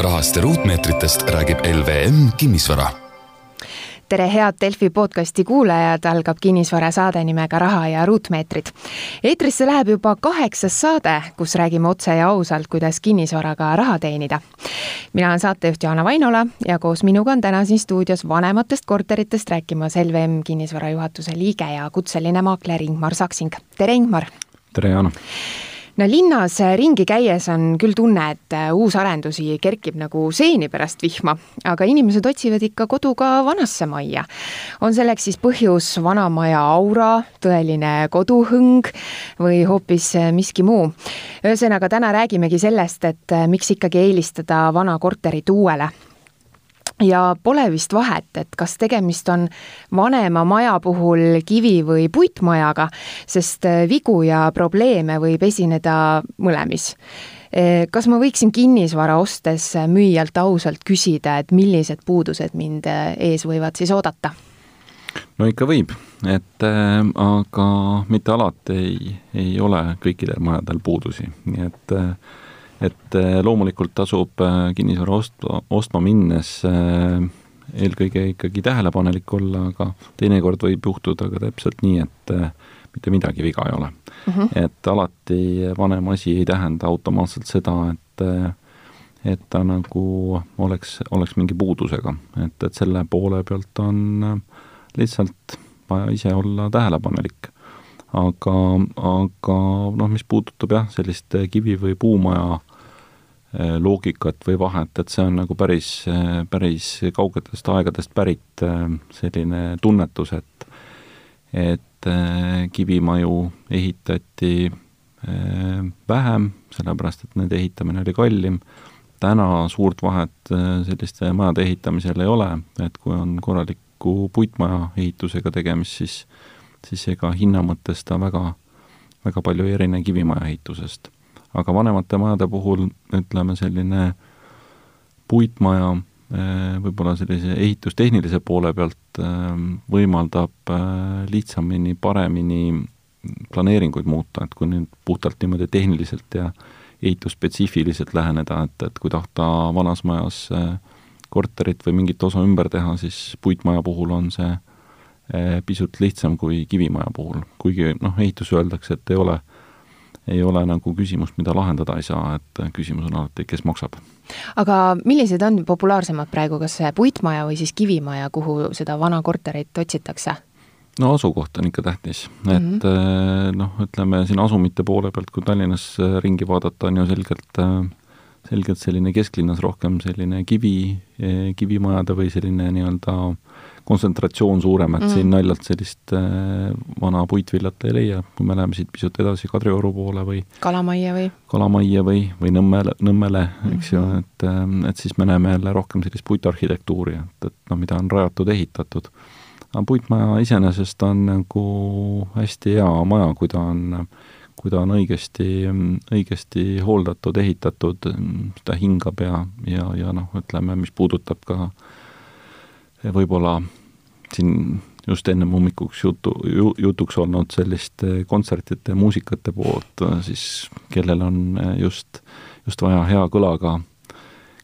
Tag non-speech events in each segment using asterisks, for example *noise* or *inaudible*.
rahast ja ruutmeetritest räägib LVM Kinnisvara tere, head Delfi podcasti kuulajad, algab kinnisvarasaade nimega Raha ja ruutmeetrid. eetrisse läheb juba kaheksas saade, kus räägime otse ja ausalt, kuidas kinnisvaraga raha teenida. mina olen saatejuht Jaana Vainola ja koos minuga on täna siin stuudios vanematest korteritest rääkimas LVM kinnisvara juhatuse liige ja kutseline maakler Ingmar Saksing. tere, Ingmar! tere, Jaana! No linnas ringi käies on küll tunne, et äh, uusarendusi kerkib nagu seeni pärast vihma, aga inimesed otsivad ikka kodu ka vanasse majja. on selleks siis põhjus vana maja aura, tõeline koduhõng või hoopis äh, miski muu. ühesõnaga, täna räägimegi sellest, et äh, miks ikkagi eelistada vana korterit uuele ja pole vist vahet, et kas tegemist on vanema maja puhul kivi- või puitmajaga, sest äh, vigu ja probleeme võib esineda mõlemis. Äh, kas ma võiksin kinnisvara ostes müüjalt ausalt küsida, et millised puudused mind äh, ees võivad siis oodata? no ikka võib, et äh, aga mitte alati ei, ei ole kõikidel majadel puudusi, nii et äh, et äh, loomulikult tasub äh, kinnisvara ostma, ostma minnes äh, eelkõige ikkagi tähelepanelik olla, aga teinekord võib juhtuda ka täpselt nii, et mitte midagi viga ei ole mm. -hmm. et alati vanem asi ei tähenda automaatselt seda, et et ta nagu oleks, oleks mingi puudusega, et, et selle poole pealt on lihtsalt vaja ise olla tähelepanelik aga, aga noh, mis puudutab jah, sellist kivi- või puumaja loogikat või vahet, et see on nagu päris, eh, päris kaugetest aegadest pärit eh, selline tunnetus, et et kivimaju ehitati vähem, sellepärast et nende ehitamine oli kallim, täna suurt vahet selliste majade ehitamisel ei ole, et kui on korraliku puitmaja ehitusega tegemist, siis siis ega hinna mõttes ta väga, väga palju ei erine kivimaja ehitusest. Aga vanemate majade puhul ütleme, selline puitmaja eh, võib-olla sellise ehitustehnilise poole pealt eh, võimaldab eh, lihtsamini, paremini planeeringuid muuta, et kui nüüd puhtalt niimoodi tehniliselt ja ehitusspetsiifiliselt läheneda, et, et kui tahta vanas majas korterit või mingit osa ümber teha, siis puitmaja puhul on see pisut lihtsam kui kivimaja puhul, kuigi noh, ehitus öeldakse, et ei ole, ei ole nagu küsimust, mida lahendada ei saa, et küsimus on alati, kes maksab. aga millised on populaarsemad praegu, kas puitmaja või siis kivimaja, kuhu seda vana korterit otsitakse? no asukoht on ikka tähtis, et mm -hmm. noh, ütleme siin asumite poole pealt, kui Tallinnas ringi vaadata, on ju selgelt selgelt selline kesklinnas rohkem selline kivi, kivimajade või selline nii-öelda äh, kontsentratsioon suurem, et mm. siin naljalt sellist äh, vana puitvillat ei leia, kui me läheme siit pisut edasi Kadrioru poole või Kalamajja või? Kalamajja või, või Nõmmele, Nõmmele mm, -hmm. eks ju, et, äh, et siis me näeme jälle rohkem sellist puitarhitektuuri, et, et noh, mida on rajatud, ehitatud. aga puitmaja iseenesest on nagu hästi hea maja, kui ta on kui ta on õigesti, õigesti hooldatud, ehitatud, ta hingab ja, ja, ja noh, ütleme, mis puudutab ka võib-olla siin just ennem hommikuks jutu, jutuks olnud selliste kontsertide muusikate poolt, siis kellel on just, just vaja hea kõlaga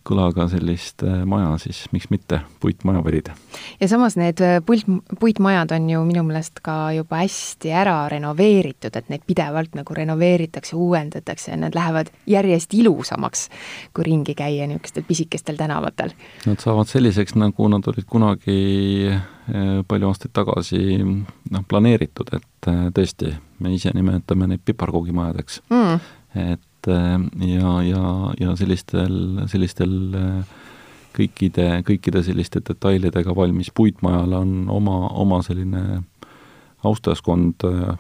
kõlaga sellist äh, maja, siis miks mitte puitmaja valida. ja samas need äh, pult, puitmajad on ju minu meelest ka juba hästi ära renoveeritud, et neid pidevalt nagu renoveeritakse, uuendatakse ja need lähevad järjest ilusamaks, kui ringi käia niisugustel pisikestel tänavatel. Nad saavad selliseks, nagu nad olid kunagi äh, palju aastaid tagasi noh, planeeritud, et tõesti, me ise nimetame neid piparkoogimajadeks mm.. et et äh, ja, ja, ja sellistel, sellistel äh, kõikide, kõikide selliste detailidega valmis puitmajal on oma, oma selline austajaskond, äh,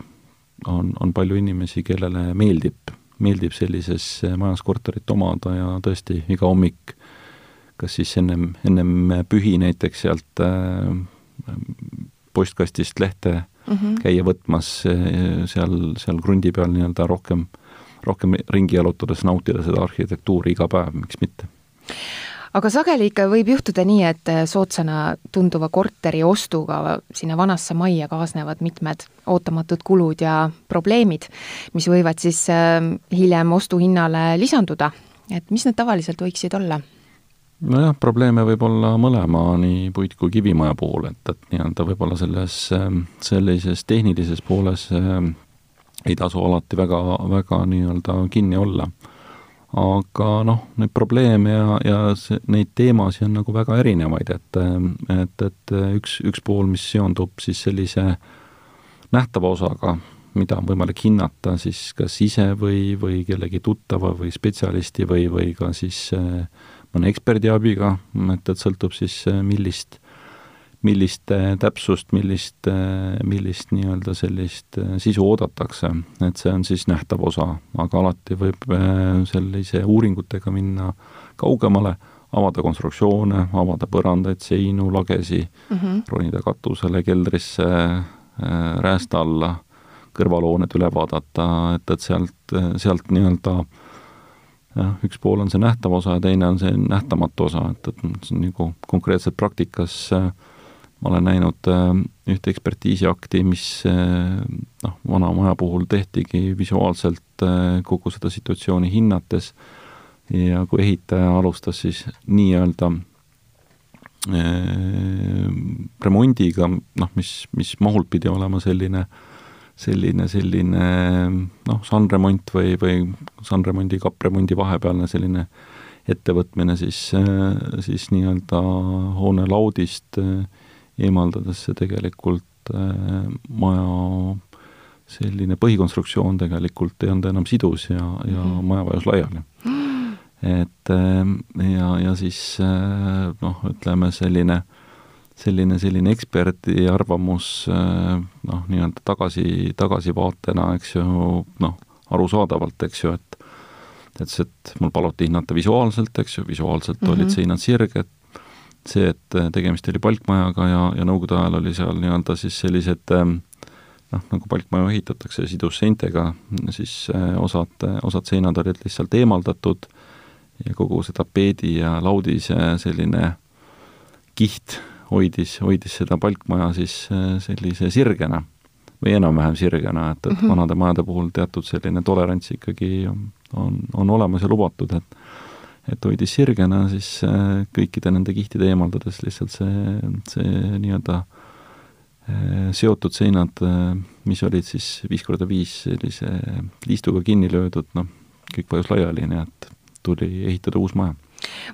on, on palju inimesi, kellele meeldib, meeldib sellises majas korterit omada ja tõesti iga hommik kas siis ennem, ennem pühi näiteks sealt postkastist lehte mm -hmm. käia võtmas seal, seal krundi peal nii-öelda rohkem rohkem ringi jalutades nautida seda arhitektuuri iga päev, miks mitte aga sageli ikka võib juhtuda nii, et soodsana tunduva korteri ostuga sinna vanasse majja kaasnevad mitmed ootamatud kulud ja probleemid, mis võivad siis äh, hiljem ostuhinnale lisanduda. et mis need tavaliselt võiksid olla? nojah, probleeme võib olla mõlema, nii puit- kui kivimaja puhul, et, et nii-öelda võib-olla selles, ähm, sellises tehnilises pooles ei tasu alati väga, väga nii-öelda kinni olla. aga noh, neid probleeme ja, ja see, neid teemasid on nagu väga erinevaid, et, et, et üks, üks pool, mis seondub siis sellise nähtava osaga, mida on võimalik hinnata siis kas ise või, või kellegi tuttava või spetsialisti või, või ka siis äh, mõne eksperdi abiga, et, et sõltub siis äh, millist, millist äh, täpsust, millist, äh, millist nii-öelda sellist sisu oodatakse, et see on siis nähtav osa, aga alati võib sellise uuringutega minna kaugemale, avada konstruktsioone, avada põrandaid, seinu, lagesi mm, -hmm. ronida katusele, keldrisse, räästa alla, kõrvalhooned üle vaadata, et, et sealt, sealt nii-öelda äh, jah, üks pool on see nähtav osa ja teine on see nähtamatu osa, et, et see on nagu konkreetselt praktikas äh, ma olen näinud äh, ühte ekspertiisiakti, mis äh, noh, vana maja puhul tehtigi visuaalselt kogu seda situatsiooni hinnates. Ja kui ehitaja alustas siis nii-öelda remondiga, noh, mis, mis mahult pidi olema selline äh, selline, selline noh, sandremont või, või sandremondi, kappremondi vahepealne selline ettevõtmine, siis, siis nii-öelda hoone laudist eemaldades see tegelikult äh, maja selline põhikonstruktsioon tegelikult ei olnud enam sidus ja, ja mm maja vajus laiali. et äh, ja, ja siis äh, noh, ütleme selline selline, selline eksperdi arvamus äh, noh, nii-öelda tagasi, tagasivaatena, eks ju, noh, arusaadavalt, eks ju, et et see, et mul paluti hinnata visuaalselt, eks ju, visuaalselt mm -hmm. olid seinad sirged, see, et tegemist oli palkmajaga ja, ja nõukogude ajal oli seal nii-öelda siis sellised ähm, noh, nagu palkmaju ehitatakse sidusseintega, siis äh, osad, osad seinad olid lihtsalt eemaldatud ja kogu see tapeedi ja laudise selline kiht hoidis, hoidis seda palkmaja siis äh, sellise sirgena või enam-vähem sirgena, et, et -hmm. vanade majade puhul teatud selline tolerants ikkagi on, on, on olemas ja lubatud, et et hoidis sirgena, siis äh, kõikide nende kihtide eemaldades lihtsalt see, see nii-öelda äh, seotud seinad, mis olid siis viis korda viis sellise liistuga kinni löödud, noh, kõik vajus laiali, nii et tuli ehitada uus maja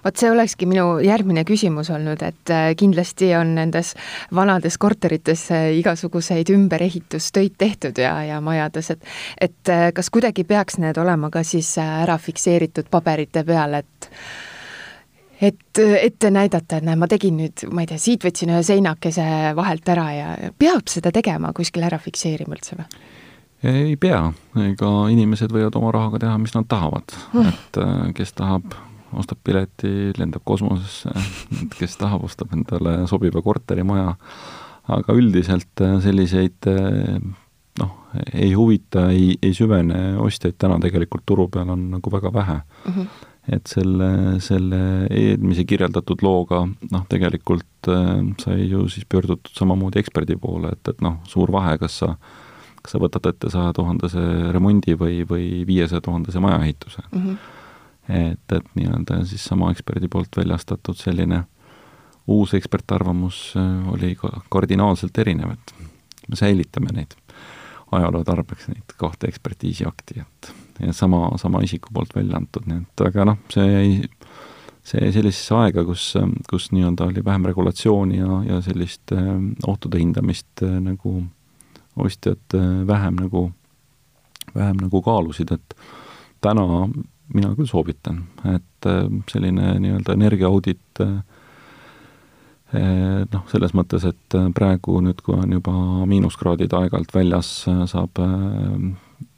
vot see olekski minu järgmine küsimus olnud, et äh, kindlasti on nendes vanades korterites äh, igasuguseid ümberehitustöid tehtud ja, ja majades, et et äh, kas kuidagi peaks need olema ka siis ära fikseeritud paberite peal, et et ette näidata, et näe, ma tegin nüüd, ma ei tea, siit võtsin ühe seinakese vahelt ära ja peab seda tegema, kuskil ära fikseerima üldse või? ei pea, ega inimesed võivad oma rahaga teha, mis nad tahavad mm., et kes tahab ostab pileti, lendab kosmosesse, kes tahab, ostab endale sobiva korterimaja, aga üldiselt äh, selliseid äh, noh, ei huvita, ei, ei süvene ostjaid täna tegelikult turu peal on nagu väga vähe mm. -hmm. et selle, selle eelmise kirjeldatud looga noh, tegelikult äh, sai ju siis pöördutud samamoodi eksperdi poole, et, et noh, suur vahe, kas sa kas sa võtad ette saja tuhandese remondi või, või viiesaja tuhandese majaehituse mm. -hmm et, et nii-öelda siis sama eksperdi poolt väljastatud selline uus ekspertarvamus äh, oli kardinaalselt erinev, et me säilitame neid ajaloo tarbeks, neid kahte ekspertiisiakti, et ja sama, sama isiku poolt välja antud, nii et aga noh, see jäi, see jäi sellisesse aega, kus, kus nii-öelda oli vähem regulatsiooni ja, ja sellist äh, ohtude hindamist äh, nagu ostjad vähem nagu, vähem nagu kaalusid, et täna mina küll soovitan, et äh, selline nii-öelda energiaaudit äh, äh, noh, selles mõttes, et praegu nüüd, kui on juba miinuskraadid aeg-ajalt väljas, saab,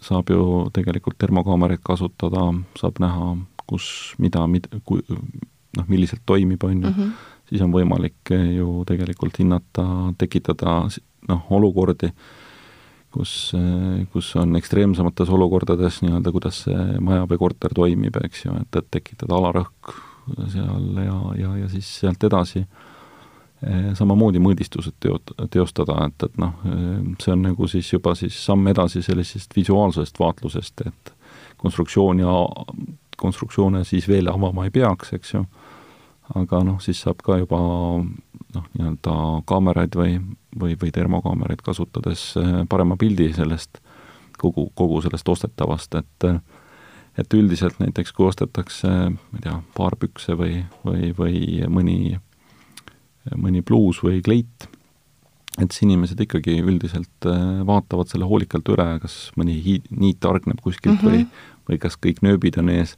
saab ju tegelikult termokaameraid kasutada, saab näha, kus, mida, mid-, kui noh, milliselt toimib, on ju -hmm. siis on võimalik ju tegelikult hinnata, tekitada noh, olukordi, kus, kus on ekstreemsemates olukordades nii-öelda, kuidas see maja või korter toimib, eks ju, et, et tekitada alarõhk seal ja, ja, ja siis sealt edasi eh, samamoodi mõõdistused teo-, teostada, et, et noh, see on nagu siis juba siis samm edasi sellisest visuaalsest vaatlusest, et konstruktsioon ja konstruktsioone siis veel avama ei peaks, eks ju, aga noh, siis saab ka juba noh, nii-öelda kaameraid või, või, või termokaameraid kasutades parema pildi sellest kogu, kogu sellest ostetavast, et et üldiselt näiteks kui ostetakse, ma ei tea, paar pükse või, või, või mõni, mõni pluus või kleit, et siis inimesed ikkagi üldiselt äh, vaatavad selle hoolikalt üle, kas mõni hiid, niit hargneb kuskilt mm -hmm. või, või kas kõik nööbid on ees.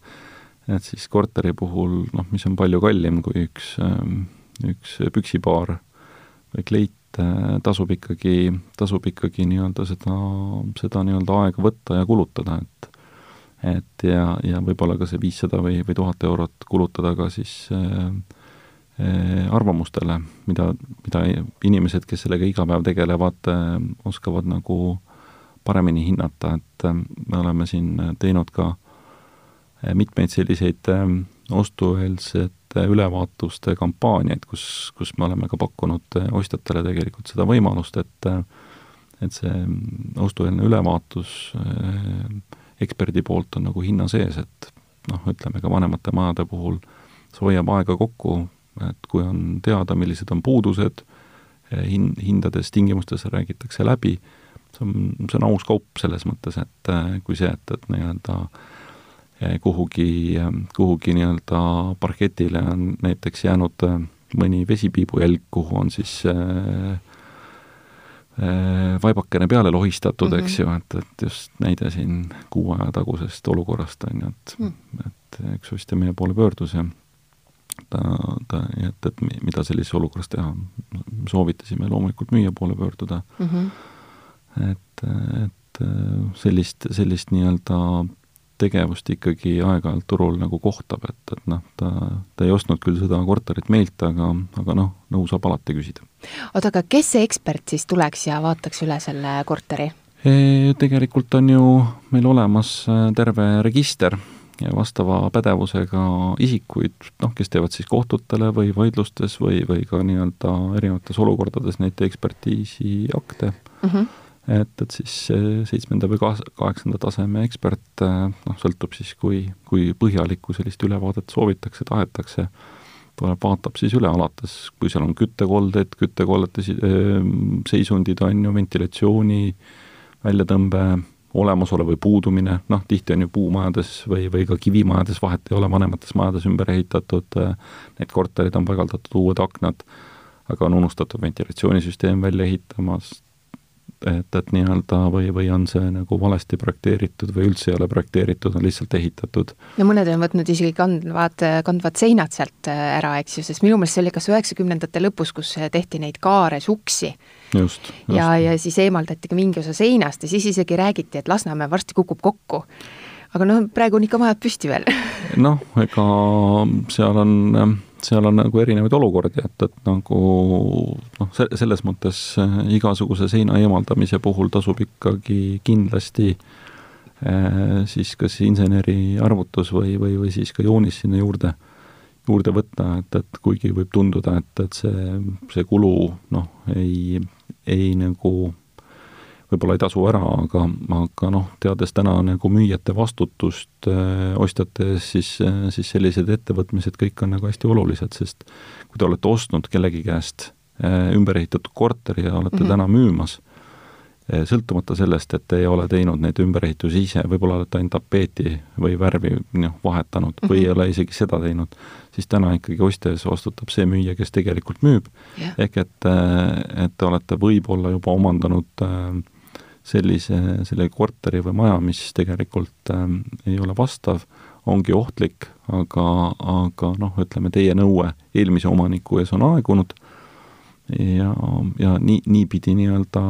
et siis korteri puhul, noh, mis on palju kallim kui üks, ähm, üks püksipaar või kleit, äh, tasub ikkagi, tasub ikkagi nii-öelda seda, seda nii-öelda aega võtta ja kulutada, et et ja, ja võib-olla ka see viissada või, või tuhat eurot kulutada ka siis äh, äh, arvamustele, mida, mida inimesed, kes sellega iga päev tegelevad äh,, oskavad nagu paremini hinnata, et me oleme siin teinud ka mitmeid selliseid äh, ostueelsete ülevaatuste kampaaniaid, kus, kus me oleme ka pakkunud äh, ostjatele tegelikult seda võimalust, et äh, et see ostueelne ülevaatus äh, eksperdi poolt on nagu hinna sees, et noh, ütleme ka vanemate majade puhul see hoiab aega kokku, et kui on teada, millised on puudused, hin-, hindades, tingimustes räägitakse läbi, see on, see on aus kaup selles mõttes, et kui see, et, et nii-öelda äh, kuhugi, kuhugi nii-öelda parketile on näiteks jäänud äh, mõni vesipiibujälg, kuhu on siis äh, vaibakene peale lohistatud mm, -hmm. eks ju, et, et just näide siin kuu aja tagusest olukorrast, on ju, et mm., et üks ostja meie poole pöördus ja ta, ta, et, et mida sellises olukorras teha. soovitasime loomulikult müüja poole pöörduda mm. -hmm. et, et sellist, sellist nii-öelda tegevust ikkagi aeg-ajalt turul nagu kohtab, et, et noh, ta, ta ei ostnud küll seda korterit meilt, aga, aga noh, nõu saab alati küsida. oota, aga kes see ekspert siis tuleks ja vaataks üle selle korteri? Tegelikult on ju meil olemas äh, terve register ja vastava pädevusega isikuid, noh, kes teevad siis kohtutele või vaidlustes või, või ka nii-öelda erinevates olukordades neid ekspertiisiakte mm. -hmm et, et siis seitsmenda või kaheksanda taseme ekspert, äh, noh, sõltub siis, kui, kui põhjalikku sellist ülevaadet soovitakse, tahetakse, tuleb, vaatab siis üle, alates, kui seal on küttekolded, küttekollete äh, seisundid on ju, ventilatsiooni, väljatõmbe, olemasolu või puudumine, noh, tihti on ju puumajades või, või ka kivimajades, vahet ei ole, vanemates majades ümber ehitatud, äh, need korterid on paigaldatud uued aknad, aga on unustatud ventilatsioonisüsteem välja ehitamas, et, et nii-öelda või, või on see nagu valesti projekteeritud või üldse ei ole projekteeritud, on lihtsalt ehitatud. no mõned on võtnud isegi kandvad, kandvad seinad sealt äh, ära, eks ju, sest minu meelest see oli kas üheksakümnendate lõpus, kus äh, tehti neid kaares uksi. just, just.. ja, ja siis eemaldati ka mingi osa seinast ja siis isegi räägiti, et Lasnamäe varsti kukub kokku. aga noh, praegu on ikka majad püsti veel noh, ega seal on seal on nagu erinevaid olukordi, et, et nagu noh, se-, selles mõttes äh, igasuguse seina eemaldamise puhul tasub ikkagi kindlasti äh, siis kas inseneri arvutus või, või, või siis ka joonis sinna juurde, juurde võtta, et, et kuigi võib tunduda, et, et see, see kulu noh, ei, ei nagu võib-olla ei tasu ära, aga, aga noh, teades täna nagu müüjate vastutust äh, ostjate ees, siis, äh, siis sellised ettevõtmised kõik on nagu hästi olulised, sest kui te olete ostnud kellegi käest äh, ümber ehitatud korteri ja olete mm -hmm. täna müümas, sõltumata sellest, et ei ole teinud neid ümberehitusi ise, võib-olla olete ainult tapeeti või värvi noh, vahetanud mm -hmm. või ei ole isegi seda teinud, siis täna ikkagi ostja ees vastutab see müüja, kes tegelikult müüb yeah.. ehk et, et te olete võib-olla juba omandanud äh, sellise, selle korteri või maja, mis tegelikult äh, ei ole vastav, ongi ohtlik, aga, aga noh, ütleme teie nõue eelmise omaniku ees on aegunud ja, ja nii, niipidi nii-öelda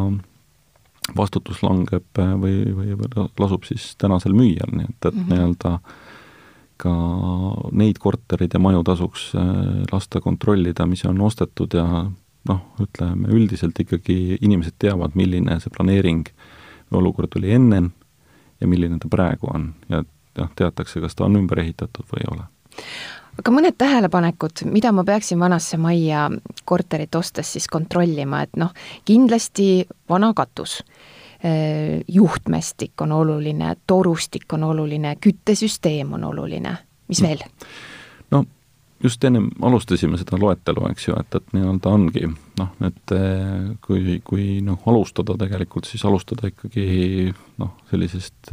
vastutus langeb äh, või, või, või lasub siis tänasel müüjal, nii et, et mm -hmm. nii-öelda ka neid korterid ja maju tasuks äh, lasta kontrollida, mis on ostetud ja noh, ütleme üldiselt ikkagi inimesed teavad, milline see planeering olukord oli ennem ja milline ta praegu on ja noh, teatakse, kas ta on ümber ehitatud või ei ole. aga mõned tähelepanekud, mida ma peaksin vanasse majja korterit ostes siis kontrollima, et noh, kindlasti vana katus juhtmestik on oluline, torustik on oluline, küttesüsteem on oluline, mis veel? no just ennem alustasime seda loetelu, eks ju, et, et nii-öelda ongi noh, et äh, kui, kui noh, alustada tegelikult, siis alustada ikkagi noh, sellisest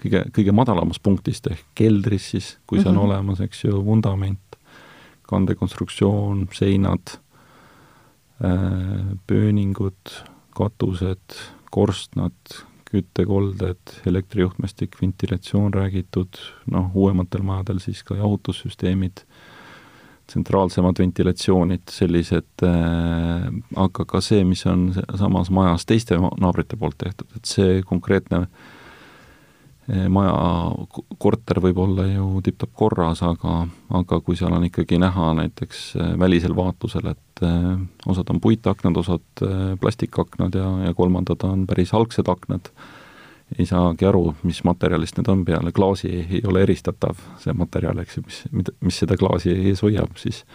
kõige, kõige madalamast punktist ehk keldris siis, kui see on mm -hmm. olemas, eks ju, vundament, kandekonstruktsioon, seinad, pööningud, katused, korstnad, küttekolded, elektrijuhtmestik, ventilatsioon räägitud, noh, uuematel majadel siis ka jahutussüsteemid, tsentraalsemad ventilatsioonid, sellised äh,, aga ka see, mis on samas majas teiste naabrite poolt tehtud, et see konkreetne äh, maja, korter võib olla ju tipp-topp korras, aga, aga kui seal on ikkagi näha näiteks eh, välisel vaatlusel, et eh, osad on puitaknad, osad plastikaknad ja, ja kolmandad on päris algsed aknad, ei saagi aru, mis materjalist need on peale, klaasi ei ole eristatav, see materjal, eks ju, mis, mis seda klaasi ees hoiab, siis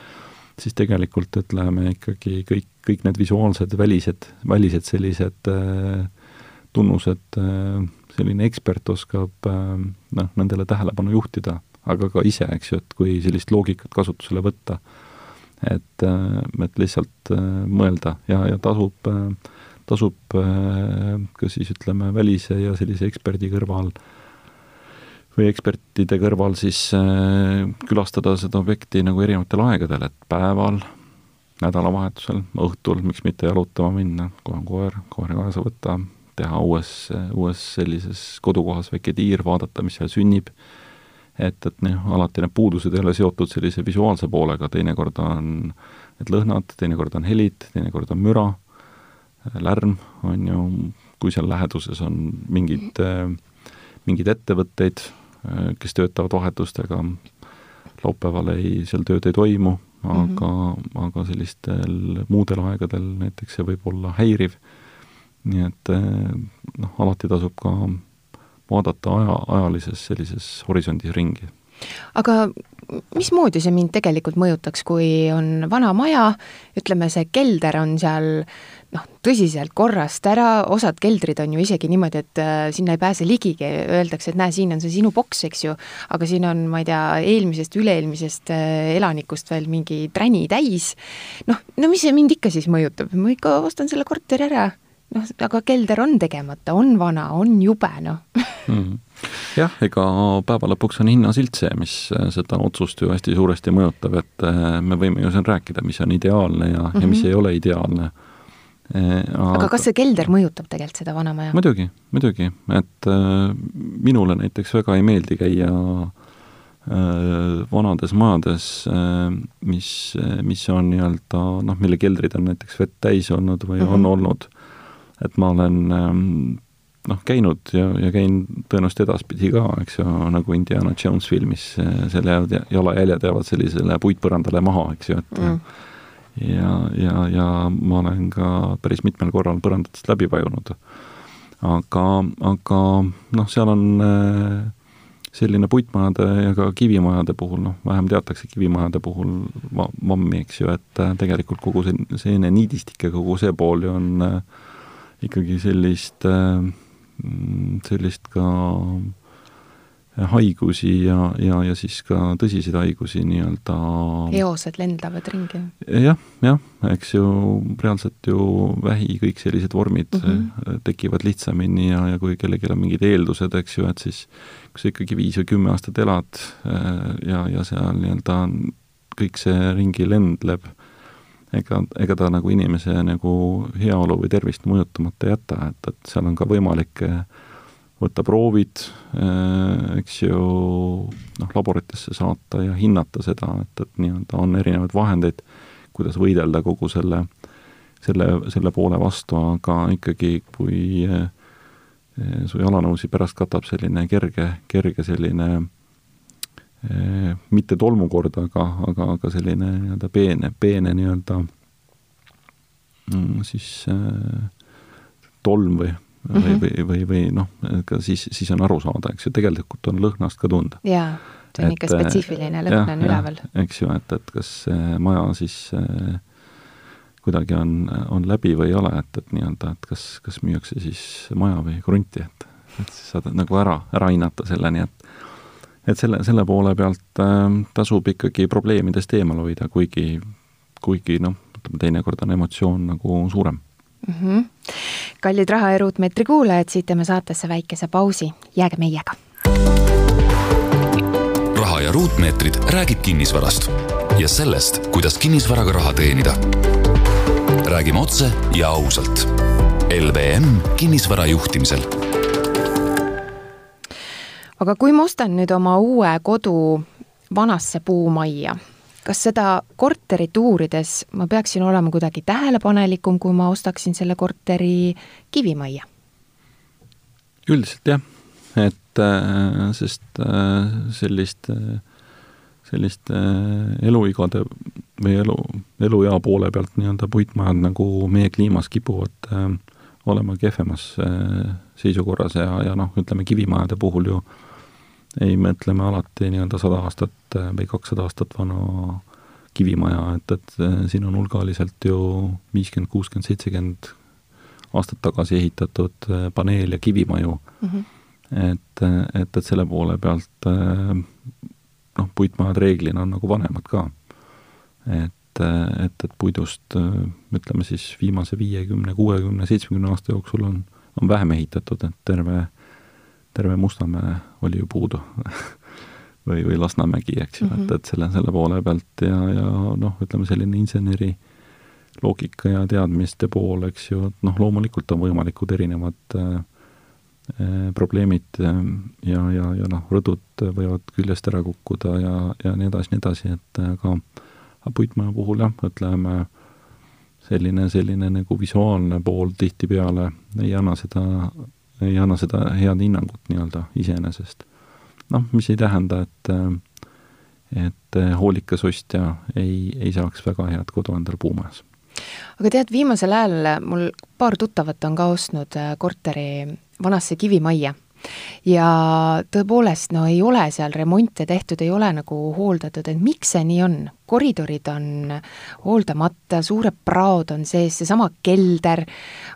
siis tegelikult ütleme ikkagi kõik, kõik need visuaalsed välised, välised sellised äh, tunnused äh, selline ekspert oskab ähm, noh, nendele tähelepanu juhtida, aga ka ise, eks ju, et kui sellist loogikat kasutusele võtta, et, äh, et lihtsalt äh, mõelda ja, ja tasub, äh, tasub ka siis ütleme, välise ja sellise eksperdi kõrval või ekspertide kõrval siis külastada seda objekti nagu erinevatel aegadel, et päeval, nädalavahetusel, õhtul, miks mitte jalutama minna, kohe on koer, koera kaasa võtta, teha uues, uues sellises kodukohas väike tiir, vaadata, mis seal sünnib, et, et noh, alati need puudused ei ole seotud sellise visuaalse poolega, teinekord on need lõhnad, teinekord on helid, teinekord on müra, lärm on ju, kui seal läheduses on mingid, mingeid ettevõtteid, kes töötavad vahetustega, laupäeval ei, seal tööd ei toimu, aga mm, -hmm. aga sellistel muudel aegadel näiteks see võib olla häiriv nii et eh, noh, alati tasub ka vaadata aja, ajalises sellises horisondis ringi. aga mismoodi see mind tegelikult mõjutaks, kui on vana maja, ütleme, see kelder on seal noh, tõsiselt korrast ära, osad keldrid on ju isegi niimoodi, et äh, sinna ei pääse ligigi, öeldakse, et näe, siin on see sinu boks, eks ju, aga siin on, ma ei tea, eelmisest, üle-eelmisest äh, elanikust veel mingi träni täis, noh, no mis see mind ikka siis mõjutab, ma ikka ostan selle korteri ära noh, aga kelder on tegemata, on vana, on jube, noh mm.. jah, ega päeva lõpuks on hinnasilt see, mis äh, seda otsust ju hästi suuresti mõjutab, et äh, me võime ju siin rääkida, mis on ideaalne ja mm, -hmm. ja mis mhm. ei ole ideaalne. Äh, aga, aga kas see kelder mõjutab tegelikult seda vanamaja? muidugi, muidugi, et äh, minule näiteks väga ei meeldi käia vanades majades mis, mis on nii-öelda noh, mille keldrid on näiteks vett täis olnud või mm -hmm. on olnud et ma olen ähm, noh, käinud ja, ja käin tõenäoliselt edaspidi ka, eks ju, nagu Indiana Jones filmis, äh, selle jalajäljed jäävad sellisele puitpõrandale maha, eks ju, et mm. ja, ja, ja ma olen ka päris mitmel korral põrandatest läbi vajunud. aga, aga noh, seal on äh, selline puitmajade ja ka kivimajade puhul, noh, vähem teatakse kivimajade puhul va-, vammi, eks ju, et äh, tegelikult kogu see seene niidistik ja kogu see pool ju on äh, ikkagi sellist, äh, sellist ka haigusi ja, ja, ja siis ka tõsiseid haigusi nii-öelda eosed lendavad ringi ja,? jah, jah, eks ju reaalselt ju vähi, kõik sellised vormid mm -hmm. tekivad lihtsamini ja, ja kui kellelgi on mingid eeldused, eks ju, et siis kui sa ikkagi viis või kümme aastat elad äh, ja, ja seal nii-öelda kõik see ringi lendleb ega, ega ta nagu inimese nagu heaolu või tervist mõjutamata ei jäta, et, et seal on ka võimalik eh, võtta proovid, eh, eks ju, noh, laboritesse saata ja hinnata seda, et, et nii-öelda on erinevaid vahendeid, kuidas võidelda kogu selle, selle, selle poole vastu, aga ikkagi, kui eh, su jalanõusi pärast katab selline kerge, kerge selline mitte tolmukord, aga, aga, aga selline nii-öelda peene, peene nii-öelda mm, siis äh, tolm või mm, -hmm. või, mhm. või, või, või noh, ka siis, siis on aru saada, eks ju, tegelikult on lõhnast ka tunda. jaa, see on et, ikka spetsiifiline lõhn on üleval. eks ju, et, et kas maja siis kuidagi on, on läbi või ei ole, et, et nii-öelda, et kas, kas müüakse siis maja või krunti, et et siis saad nagu ära, ära hinnata selle, nii et et selle, selle poole pealt äh, tasub ikkagi probleemidest eemal hoida, kuigi, kuigi noh, ütleme teinekord on emotsioon nagu suurem mm. -hmm. kallid Raha ja Ruutmeetri kuulajad, siit teeme saatesse väikese pausi, jääge meiega. raha ja ruutmeetrid räägib kinnisvarast ja sellest, kuidas kinnisvaraga raha teenida. räägime otse ja ausalt. LVM kinnisvara juhtimisel aga kui ma ostan nüüd oma uue kodu vanasse puumajja, kas seda korterit uurides ma peaksin olema kuidagi tähelepanelikum, kui ma ostaksin selle korteri kivimajja? üldiselt jah, et äh, sest äh, sellist, sellist äh, eluigade või elu, eluea poole pealt nii-öelda puitmajad nagu meie kliimas kipuvad olema kehvemas seisukorras ja, ja noh, ütleme kivimajade puhul ju äh, ei me alati nii-öelda sada aastat äh, või kakssada aastat vana kivimaja, et, et äh, siin on hulgaliselt ju viiskümmend, kuuskümmend, seitsekümmend aastat tagasi ehitatud äh, paneel- ja kivimaju mm. -hmm. et, et, et selle poole pealt noh, puitmajad reeglina on nagu vanemad ka. et, et, et puidust ütleme siis viimase viiekümne, kuuekümne, seitsmekümne aasta jooksul on, on vähem ehitatud, et terve terve Mustamäe oli ju puudu *laughs* või, või Lasnamägi, eks ju mm, -hmm. et, et selle, selle poole pealt ja, ja noh, ütleme selline inseneri loogika ja teadmiste pool, eks ju, et noh, loomulikult on võimalikud erinevad äh, äh probleemid äh, ja, ja, ja noh, rõdud võivad küljest ära kukkuda ja, ja nii edasi, nii edasi, et aga, aga puitmaja puhul jah, ütleme, selline, selline nagu visuaalne pool tihtipeale ei anna seda ei anna seda head hinnangut nii-öelda iseenesest. noh, mis ei tähenda, et et hoolikas ostja ei, ei saaks väga head kodu endale puumajas. aga tead, viimasel ajal mul paar tuttavat on ka ostnud äh, korteri vanasse kivimajja ja tõepoolest, no ei ole seal remonte tehtud, ei ole nagu hooldatud, et miks see nii on? koridorid on hooldamata, suured praod on sees, seesama kelder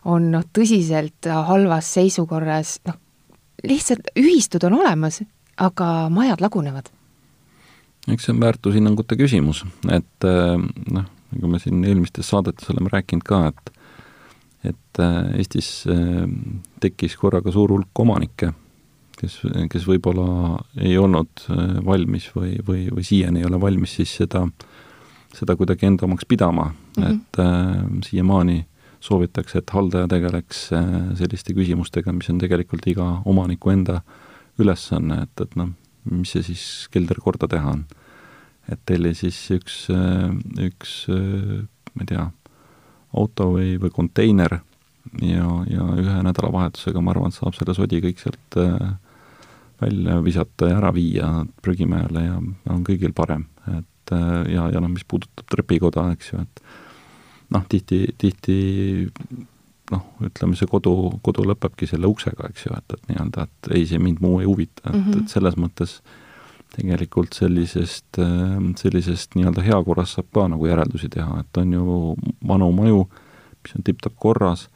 on noh, tõsiselt halvas seisukorras, noh, lihtsalt ühistud on olemas, aga majad lagunevad. eks see on väärtushinnangute küsimus, et noh, nagu me siin eelmistes saadetes oleme rääkinud ka, et et äh, Eestis äh, tekkis korraga suur hulk omanikke, kes, kes võib-olla ei olnud äh, valmis või, või, või siiani ei ole valmis siis seda, seda kuidagi enda omaks pidama mm, -hmm. et äh, siiamaani soovitakse, et haldaja tegeleks selliste küsimustega, mis on tegelikult iga omaniku enda ülesanne, et, et noh, mis see siis kelder korda teha on. et telli siis üks, üks ma ei tea, auto või, või konteiner ja, ja ühe nädalavahetusega, ma arvan, saab selle sodi kõik sealt äh, välja visata ja ära viia prügimäele ja on kõigil parem. et äh, ja, ja noh, mis puudutab trepikoda, eks ju, et noh, tihti, tihti noh, ütleme see kodu, kodu lõpebki selle uksega, eks ju, et, et nii-öelda, et ei, see mind muu ei huvita, et mm, -hmm. et selles mõttes tegelikult sellisest, äh, sellisest nii-öelda heakorras saab ka nagu järeldusi teha, et on ju vanu maju, mis on tipp-topp korras,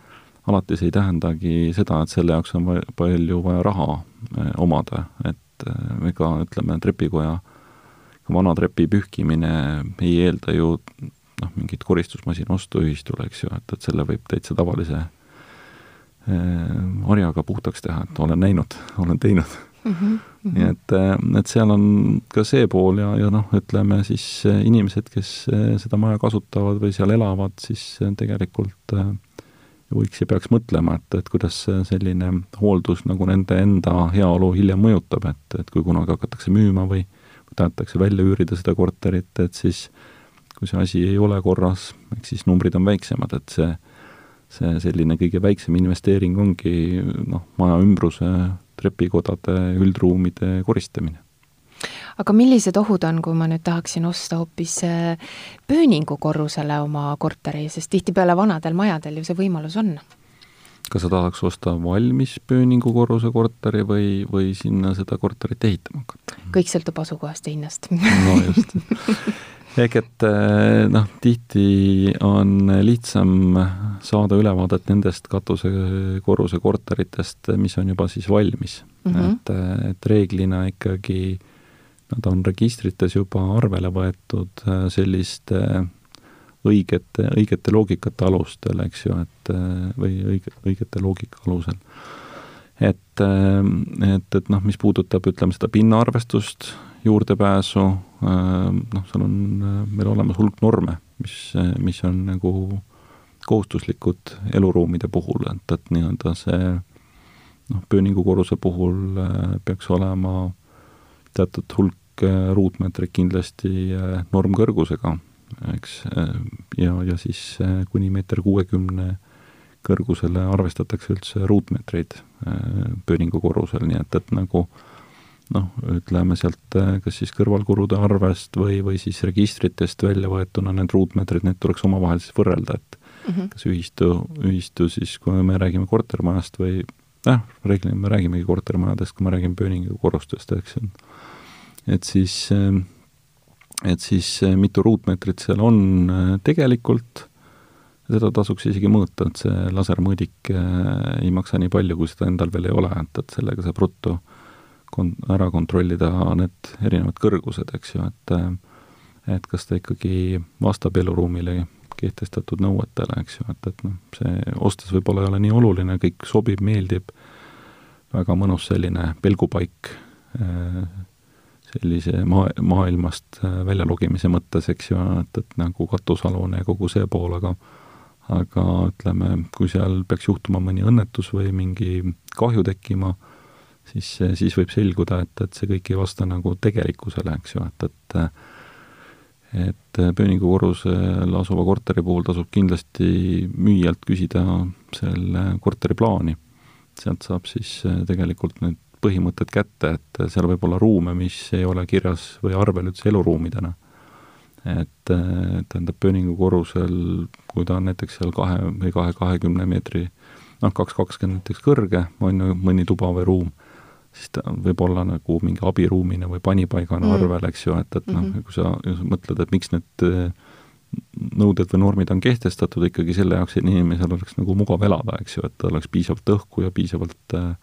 alati see ei tähendagi seda, et selle jaoks on palju vaja raha äh, omada, et äh, ega ütleme, trepikoja, vana trepi pühkimine ei eelda ju noh, mingit koristusmasina ostu ühistule, eks ju, et, et selle võib täitsa tavalise harjaga puhtaks teha, et olen näinud, olen teinud mm. -hmm. nii et, et seal on ka see pool ja, ja noh, ütleme siis inimesed, kes seda maja kasutavad või seal elavad, siis tegelikult võiks ja peaks mõtlema, et, et kuidas selline hooldus nagu nende enda heaolu hiljem mõjutab, et, et kui kunagi hakatakse müüma või tahetakse välja üürida seda korterit, et siis kui see asi ei ole korras, eks siis numbrid on väiksemad, et see, see selline kõige väiksem investeering ongi noh, maja ümbruse trepikodade, üldruumide koristamine. aga millised ohud on, kui ma nüüd tahaksin osta hoopis äh, pööningukorrusele oma korteri, sest tihtipeale vanadel majadel ju see võimalus on? kas sa tahaks osta valmis pööningukorruse korteri või, või sinna seda korterit ehitama hakata? kõik sõltub asukohast ja hinnast no just *laughs* ehk et eh, noh, tihti on lihtsam saada ülevaadet nendest katusekorruse korteritest, mis on juba siis valmis mm. -hmm. et, et reeglina ikkagi nad on registrites juba arvele võetud selliste õigete, õigete loogikate alustel, eks ju, et või õige, õigete loogika alusel. et, et, et noh, mis puudutab, ütleme, seda pinnaarvestust, juurdepääsu, noh, seal on meil olemas hulk norme, mis, mis on nagu kohustuslikud eluruumide puhul, et, et nii-öelda see noh, pööningukorruse puhul peaks olema teatud hulk ruutmeetreid kindlasti normkõrgusega eks, ja, ja siis äh, kuni meeter kuuekümne kõrgusele arvestatakse üldse ruutmeetreid äh, pööningu korrusel, nii et, et nagu noh, ütleme sealt äh, kas siis kõrvalkulude arvest või, või siis registritest välja võetuna need ruutmeetrid, need tuleks omavahel siis võrrelda, et mm -hmm. kas ühistu, ühistu siis, kui me räägime kortermajast või jah, reeglina me räägimegi kortermajadest, kui me räägime pööningu korrustest, eks ju, et siis äh, et siis eh, mitu ruutmeetrit seal on eh, tegelikult, seda tasuks isegi mõõta, et see lasermõõdik eh, ei maksa nii palju, kui seda endal veel ei ole, et, et sellega saab ruttu kon-, ära kontrollida need erinevad kõrgused, eks ju, et et kas ta ikkagi vastab eluruumile kehtestatud nõuetele, eks ju, et, et noh, see ostes võib-olla ei ole nii oluline, kõik sobib, meeldib, väga mõnus selline pelgupaik sellise maa, maailmast välja logimise mõttes, eks ju, et, et nagu katusalune ja kogu see pool, aga aga ütleme, kui seal peaks juhtuma mõni õnnetus või mingi kahju tekkima, siis, siis võib selguda, et, et see kõik ei vasta nagu tegelikkusele, eks ju, et, et et Pööningu korrusel asuva korteri puhul tasub kindlasti müüjalt küsida selle korteri plaani. sealt saab siis tegelikult need põhimõtted kätte, et seal võib olla ruume, mis ei ole kirjas või arvel üldse eluruumidena. et tähendab, pööningu korrusel, kui ta on näiteks seal kahe või kahe kahekümne meetri noh, kaks kakskümmend näiteks kõrge, on ju, mõni tuba või ruum, siis ta võib olla nagu mingi abiruumina või panipaigana mm. arvel, eks ju, et, et noh -hmm., kui sa mõtled, et miks need äh, nõuded või normid on kehtestatud ikkagi selle jaoks, et inimesel oleks nagu mugav elada, eks ju, et oleks piisavalt õhku ja piisavalt äh,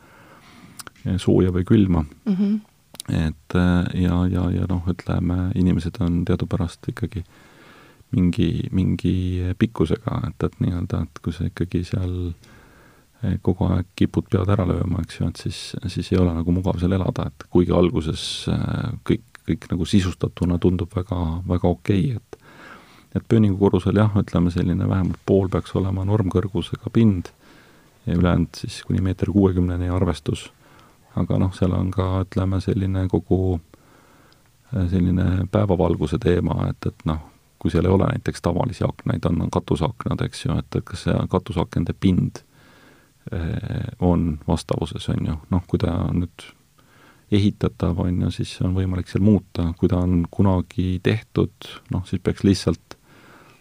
sooja või külma mm. -hmm. et äh, ja, ja, ja noh, ütleme, inimesed on teadupärast ikkagi mingi, mingi pikkusega, et, et nii-öelda, et kui sa ikkagi seal äh, kogu aeg kipud pead ära lööma, eks ju, et siis, siis ei ole nagu mugav seal elada, et kuigi alguses äh, kõik, kõik nagu sisustatuna tundub väga, väga okei okay,, et et pööningu korrusel jah, ütleme selline vähemalt pool peaks olema normkõrgusega pind ja ülejäänud siis kuni meeter kuuekümneni arvestus. Aga noh, seal on ka, ütleme, selline kogu äh, selline päevavalguse teema, et, et noh, kui seal ei ole näiteks tavalisi aknaid, on, katusaknad, eks ju, et, et kas see katusakende pind on vastavuses, on ju, noh, kui ta nüüd ehitatav, on ju, siis on võimalik seal muuta, kui ta on kunagi tehtud, noh, siis peaks lihtsalt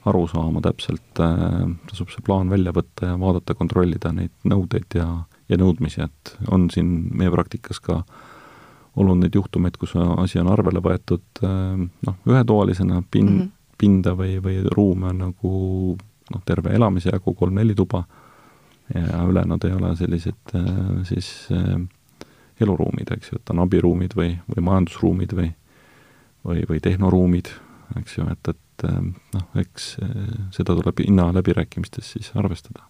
aru saama täpselt äh,, tasub see plaan välja võtta ja vaadata, kontrollida neid nõudeid ja ja nõudmisi, et on siin meie praktikas ka olnud neid juhtumeid, kus asi on arvele võetud äh, noh, ühetoalisena pin- mm, -hmm. pinda või, või ruume on nagu noh, terve elamise jagu kolm-neli tuba ja ülejäänud ei ole sellised äh, siis äh, eluruumid, eks ju, et on abiruumid või, või majandusruumid või või, või tehnoruumid, eks ju, et, et noh, eks seda tuleb hinna läbirääkimistes siis arvestada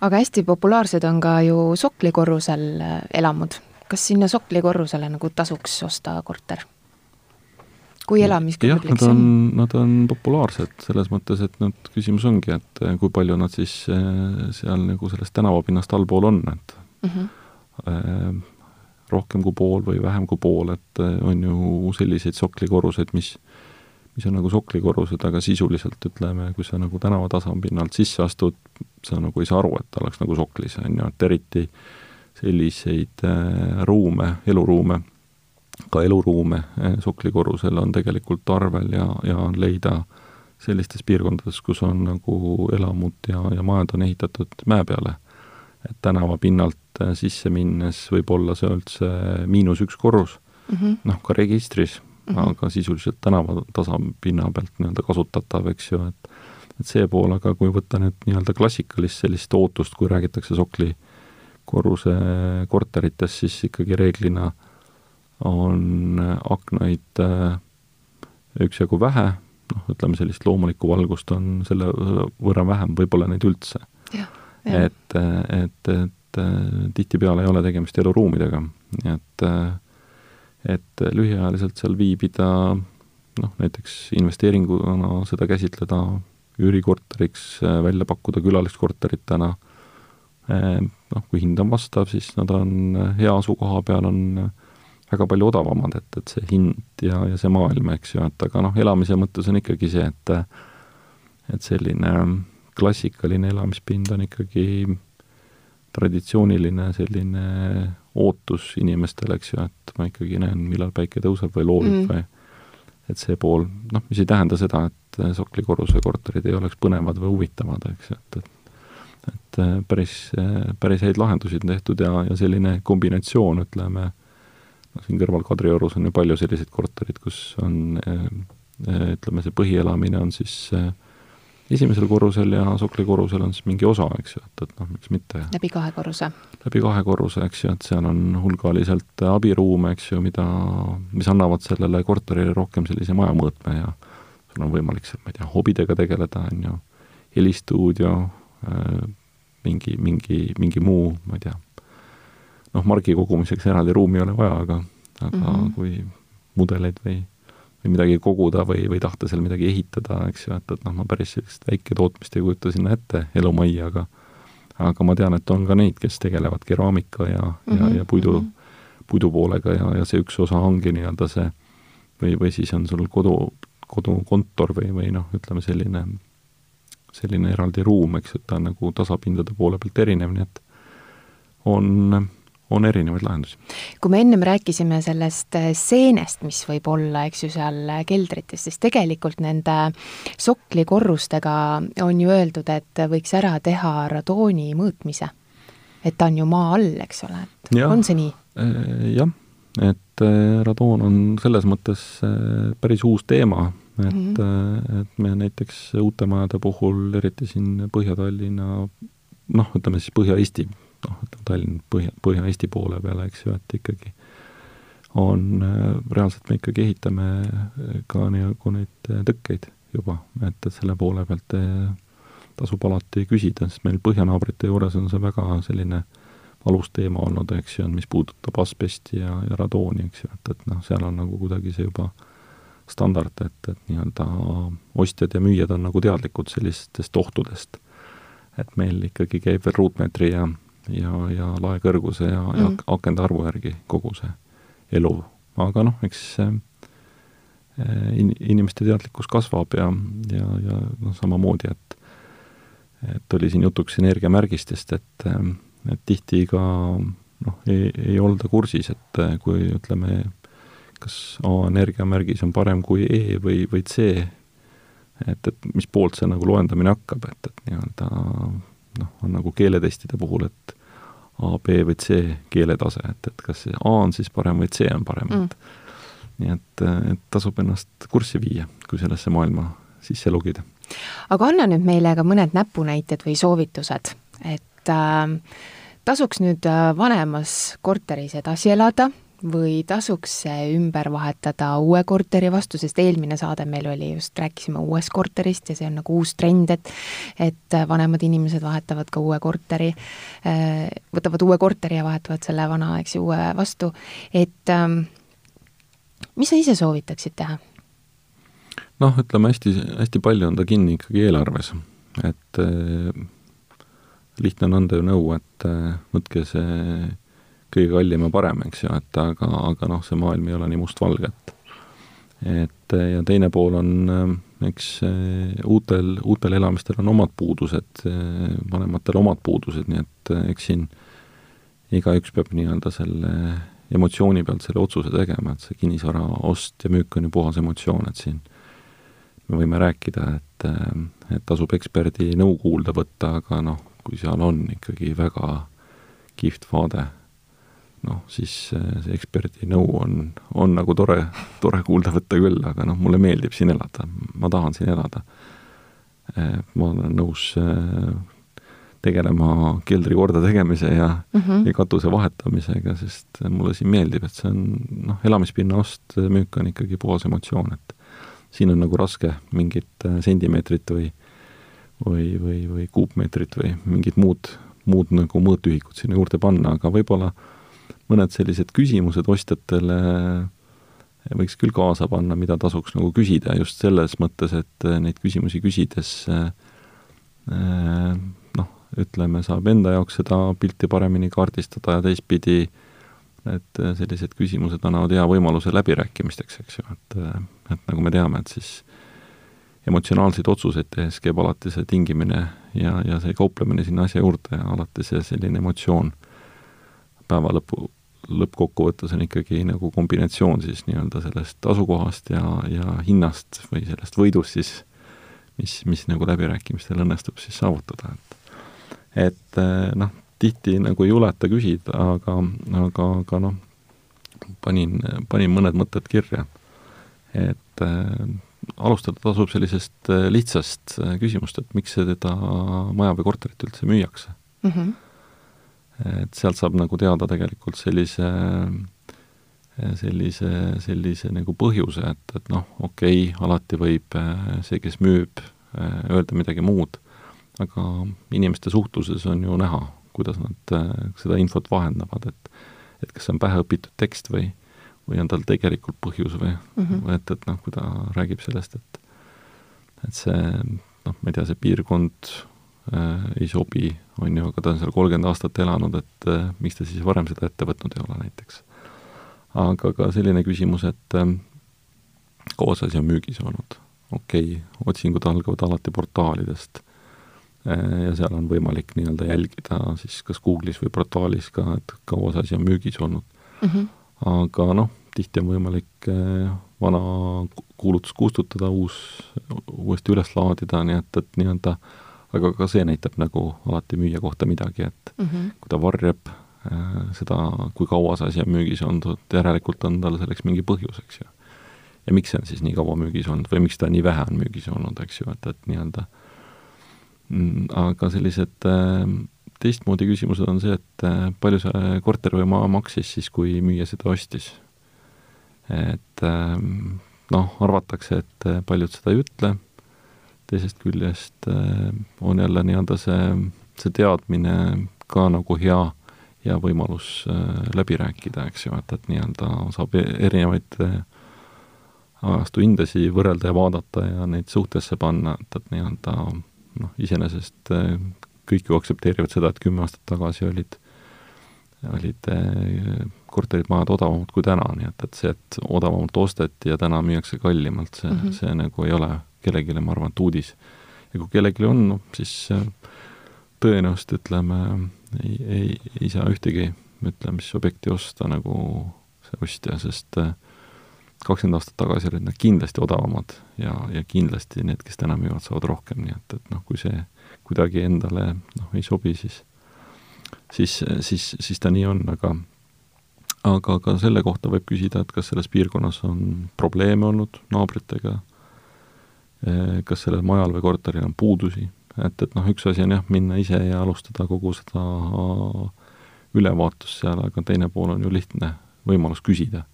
aga hästi populaarsed on ka ju soklikorrusel äh, elamud. kas sinna soklikorrusele nagu tasuks osta korter? Kui elamiskõlblik see on? Nad on populaarsed selles mõttes, et nüüd küsimus ongi, et äh, kui palju nad siis äh, seal nagu sellest tänavapinnast allpool on, et mm -hmm. rohkem kui pool või vähem kui pool, et on ju selliseid soklikorruseid, mis mis on nagu soklikorrused, aga sisuliselt ütleme, kui sa nagu tänavatasapinnalt sisse astud, sa nagu ei saa aru, et ta oleks nagu soklis, on ju, et eriti selliseid äh, ruume, eluruume, ka eluruume äh, soklikorrusel on tegelikult arvel ja, ja on leida sellistes piirkondades, kus on nagu elamud ja, ja majad on ehitatud mäe peale. et tänavapinnalt äh, sisse minnes võib olla see üldse miinus üks korrus mm -hmm., noh, ka registris mm, -hmm. aga sisuliselt tänava tasapinna pealt nii-öelda kasutatav, eks ju, et et see pool, aga kui võtta nüüd nii-öelda klassikalist sellist ootust, kui räägitakse Sokli korruse korteritest, siis ikkagi reeglina on aknaid üksjagu vähe, noh, ütleme sellist loomulikku valgust on selle võrra vähem, võib-olla neid üldse. et, et, et tihtipeale ei ole tegemist eluruumidega, nii et et lühiajaliselt seal viibida, noh, näiteks investeeringuna seda käsitleda, üürikorteriks välja pakkuda külaliskorteritena, noh, kui hind on vastav, siis nad on hea asukoha peal, on väga palju odavamad, et, et see hind ja, ja see maailm, eks ju, et aga noh, elamise mõttes on ikkagi see, et et selline klassikaline elamispind on ikkagi traditsiooniline selline ootus inimestel, eks ju, et ma ikkagi näen, millal päike tõuseb või loobib mm. või et see pool, noh, mis ei tähenda seda, et soklikorruse korterid ei oleks põnevad või huvitavad, eks et, et et päris, päris häid lahendusi on tehtud ja, ja selline kombinatsioon, ütleme, siin kõrval Kadriorus on ju palju selliseid korterid, kus on eh, eh, ütleme, see põhielamine on siis eh, esimesel korrusel ja soklikorrusel on siis mingi osa, eks ju, et, et noh, miks mitte. läbi kahe korruse? läbi kahe korruse, eks ju, et seal on hulgaliselt abiruume, eks ju, mida, mis annavad sellele korterile rohkem sellise maja mõõtme ja sul on võimalik seal, ma ei tea, hobidega tegeleda, on ju, helistuudio, mingi, mingi, mingi muu, ma ei tea, noh, margi kogumiseks eraldi ruumi ei ole vaja, aga, aga mm -hmm. kui mudeleid või, või midagi koguda või, või tahta seal midagi ehitada, eks ju, et, et noh, ma päris sellist väiketootmist ei kujuta sinna ette, elumajja, aga aga ma tean, et on ka neid, kes tegelevad keraamika ja mm, -hmm. ja, mhm, ja puidu mm, -hmm. puidupoolega ja, ja see üks osa ongi nii-öelda see või, või siis on sul kodu, kodukontor või, või noh, ütleme selline, selline eraldi ruum, eks, et ta on nagu tasapindade poole pealt erinev, nii et on on erinevaid lahendusi. kui me ennem rääkisime sellest äh, seenest, mis võib olla, eks ju, seal äh, keldrites, siis tegelikult nende soklikorrustega on ju öeldud, et võiks ära teha radooni mõõtmise. et ta on ju maa all, eks ole, et ja, on see nii? Äh, jah, et radoon on selles mõttes päris uus teema, et mm, -hmm. et me näiteks uute majade puhul, eriti siin Põhja-Tallinna noh, ütleme siis Põhja-Eesti noh, Tallinn Põhja, Põhja-Eesti poole peale, eks ju, et ikkagi on, äh, reaalselt me ikkagi ehitame äh, ka nagu neid äh, tõkkeid juba, et, et selle poole pealt tasub alati küsida, sest meil põhjanaabrite juures on see väga selline valus teema olnud, eks ju, mis puudutab asbesti ja, ja radooni, eks ju, et, et noh, seal on nagu kuidagi see juba standard, et, et nii-öelda ostjad ja müüjad on nagu teadlikud sellistest ohtudest. et meil ikkagi käib veel ruutmeetri ja ja, ja lae kõrguse ja mm., ja akende arvu järgi kogu see elu. aga noh, eks äh, in-, inimeste teadlikkus kasvab ja, ja, ja noh, samamoodi, et et oli siin jutuks energiamärgistest, et, et tihti ka noh, ei, ei olda kursis, et kui ütleme, kas A energiamärgis on parem kui E või, või C, et, et mis poolt see nagu loendamine hakkab, et, et nii-öelda noh, on nagu keeletestide puhul, et A, B või C keeletase, et, et kas see A on siis parem või C on parem mm., et nii et, et tasub ennast kurssi viia, kui sellesse maailma sisse logida. aga anna nüüd meile ka mõned näpunäited või soovitused, et äh, tasuks nüüd äh, vanemas korteris edasi elada või tasuks see ümber vahetada uue korteri vastu, sest eelmine saade meil oli just, rääkisime uuest korterist ja see on nagu uus trend, et et vanemad inimesed vahetavad ka uue korteri, äh, võtavad uue korteri ja vahetavad selle vana, eks ju, uue vastu, et ähm, mis sa ise soovitaksid teha? noh, ütleme hästi, hästi palju on ta kinni ikkagi eelarves, et äh, lihtne on anda ju nõu, et äh, võtke see kõige kallim ja parem, eks ju, et aga, aga noh, see maailm ei ole nii mustvalge, et et ja teine pool on, eks uutel, uutel elamistel on omad puudused, vanematel omad puudused, nii et eks siin igaüks peab nii-öelda selle emotsiooni pealt selle otsuse tegema, et see kinnisvara ost ja müük on ju puhas emotsioon, et siin me võime rääkida, et, et tasub eksperdi nõu kuulda võtta, aga noh, kui seal on ikkagi väga kihvt vaade noh, siis see eksperdi nõu on, on nagu tore, tore kuulda võtta küll, aga noh, mulle meeldib siin elada, ma tahan siin elada. ma olen nõus tegelema keldri kordategemise ja mm, Mhm. ja katuse vahetamisega, sest mulle siin meeldib, et see on noh, elamispinna ost, müük on ikkagi puhas emotsioon, et siin on nagu raske mingit äh, sentimeetrit või või, või, või kuupmeetrit või mingit muud, muud nagu mõõtühikut sinna juurde panna, aga võib-olla mõned sellised küsimused ostjatele võiks küll kaasa panna, mida tasuks nagu küsida just selles mõttes, et äh, neid küsimusi küsides äh, äh, noh, ütleme, saab enda jaoks seda pilti paremini kaardistada ja teistpidi et sellised küsimused annavad hea võimaluse läbirääkimisteks, eks ju, et et nagu me teame, et siis emotsionaalseid otsuseid tehes käib alati see tingimine ja, ja see kauplemine sinna asja juurde ja alati see selline emotsioon päeva lõpu, lõppkokkuvõttes on ikkagi nagu kombinatsioon siis nii-öelda sellest asukohast ja, ja hinnast või sellest võidust siis, mis, mis nagu läbirääkimistel õnnestub siis saavutada, et et eh, noh, tihti nagu ei juleta küsida, aga, aga, aga noh, panin, panin mõned mõtted kirja. et äh, alustada tasub sellisest äh, lihtsast küsimust, et miks seda maja või korterit üldse müüakse. Mhm. Et sealt saab nagu teada tegelikult sellise, sellise, sellise nagu põhjuse, et, et noh, okei okay,, alati võib äh, see, kes müüb, äh, öelda midagi muud, aga inimeste suhtluses on ju näha, kuidas nad äh, seda infot vahendavad, et et kas see on päheõpitud tekst või, või on tal tegelikult põhjus või mm, -hmm. et, et noh, kui ta räägib sellest, et et see noh, ma ei tea, see piirkond äh, ei sobi, on ju, aga ta on seal kolmkümmend aastat elanud, et äh, miks ta siis varem seda ette võtnud ei ole näiteks. aga ka selline küsimus, et äh, kaua see asi on müügis olnud? okei okay,, otsingud algavad alati portaalidest äh, ja seal on võimalik nii-öelda jälgida siis kas Google'is või portaalis ka, et kaua see asi on müügis olnud Mhm. aga noh, tihti on võimalik eh, vana ku- kuulutus kustutada, uus, uuesti üles laadida, nii et, et nii-öelda aga ka see näitab nagu alati müüja kohta midagi, et Mhm. kui ta varjab äh, seda, kui kaua see asi on müügis olnud, järelikult on tal selleks mingi põhjus, eks ju. ja miks see on siis nii kaua müügis olnud või miks ta nii vähe on müügis olnud, eks ju, et, et nii-öelda mm, aga sellised äh, teistmoodi küsimused on see, et äh, palju see korter või maa maksis siis, kui müüja seda ostis. et ähm, noh, arvatakse, et paljud seda ei ütle, teisest küljest äh, on jälle nii-öelda see, see teadmine ka nagu hea, hea võimalus äh, läbi rääkida, eks ju, et, et nii-öelda saab e- erinevaid äh, ajastu hindasi võrrelda ja vaadata ja neid suhtesse panna, et, et nii-öelda noh, iseenesest kõik ju aktsepteerivad seda, et kümme aastat tagasi olid, olid korterid, majad odavamad kui täna, nii et, et see, et odavamalt osteti ja täna müüakse kallimalt, see mm. -hmm. see nagu ei ole kellelegi, ma arvan, et uudis. ja kui kellelgi on, noh, siis äh, tõenäoliselt ütleme, ei, ei, ei saa ühtegi, ütleme siis objekti osta nagu see ostja, sest äh, kakskümmend aastat tagasi olid nad kindlasti odavamad ja, ja kindlasti need, kes täna müüvad, saavad rohkem, nii et, et noh, kui see kuidagi endale noh, ei sobi, siis siis, siis, siis ta nii on, aga aga ka selle kohta võib küsida, et kas selles piirkonnas on probleeme olnud naabritega, kas sellel majal või korteril on puudusi, et, et noh, üks asi on jah, minna ise ja alustada kogu seda ülevaatust seal, aga teine pool on ju lihtne võimalus küsida.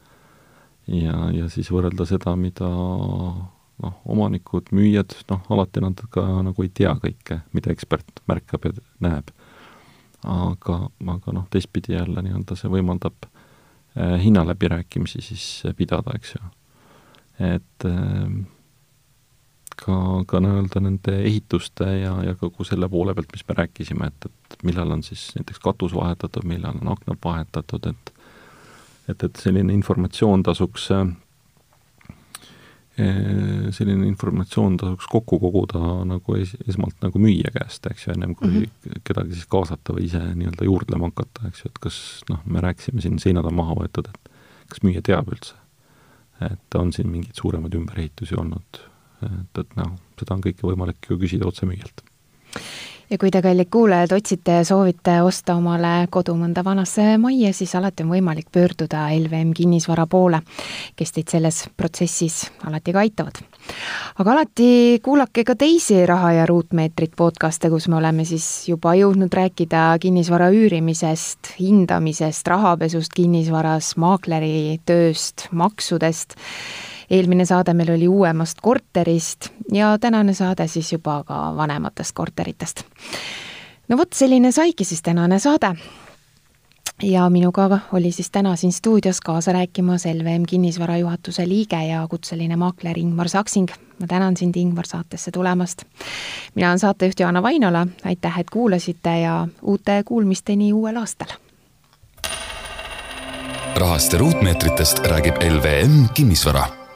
ja, ja siis võrrelda seda, mida noh, omanikud, müüjad, noh, alati nad ka nagu ei tea kõike, mida ekspert märkab ja näeb. aga, aga noh, teistpidi jälle nii-öelda see võimaldab eh, hinnaläbirääkimisi siis pidada, eks ju. et eh, ka, ka nii-öelda nende ehituste ja, ja kogu selle poole pealt, mis me rääkisime, et, et millal on siis näiteks katus vahetatud, millal on aknad vahetatud, et et, et selline informatsioon tasuks äh, selline informatsioon tasuks kokku koguda nagu es, esmalt nagu müüja käest, eks ju, ennem kui mm -hmm. kedagi siis kaasata või ise nii-öelda juurdlema hakata, eks ju, et kas noh, me rääkisime siin, seinad on maha võetud, et kas müüja teab üldse, et on siin mingeid suuremaid ümberehitusi olnud, et, et noh, seda on kõike võimalik ju küsida otse müüjalt ja kui te, kallid kuulajad, otsite ja soovite osta omale kodu mõnda vanasse majja, siis alati on võimalik pöörduda LVM kinnisvara poole, kes teid selles protsessis alati ka aitavad. aga alati kuulake ka teisi Raha ja ruutmeetrit podcast'e, kus me oleme siis juba jõudnud rääkida kinnisvara üürimisest, hindamisest, rahapesust kinnisvaras, maakleri tööst, maksudest. Eelmine saade meil oli uuemast korterist ja tänane saade siis juba ka vanematest korteritest. no vot, selline saigi siis tänane saade ja minuga oli siis täna siin stuudios kaasa rääkimas LVM kinnisvara juhatuse liige ja kutseline maakler Ingmar Saksing. ma tänan sind, Ingmar, saatesse tulemast. mina olen saatejuht Johanna Vainola, aitäh, et kuulasite ja uute kuulmisteni uuel aastal. rahast ja ruutmeetritest räägib LVM kinnisvara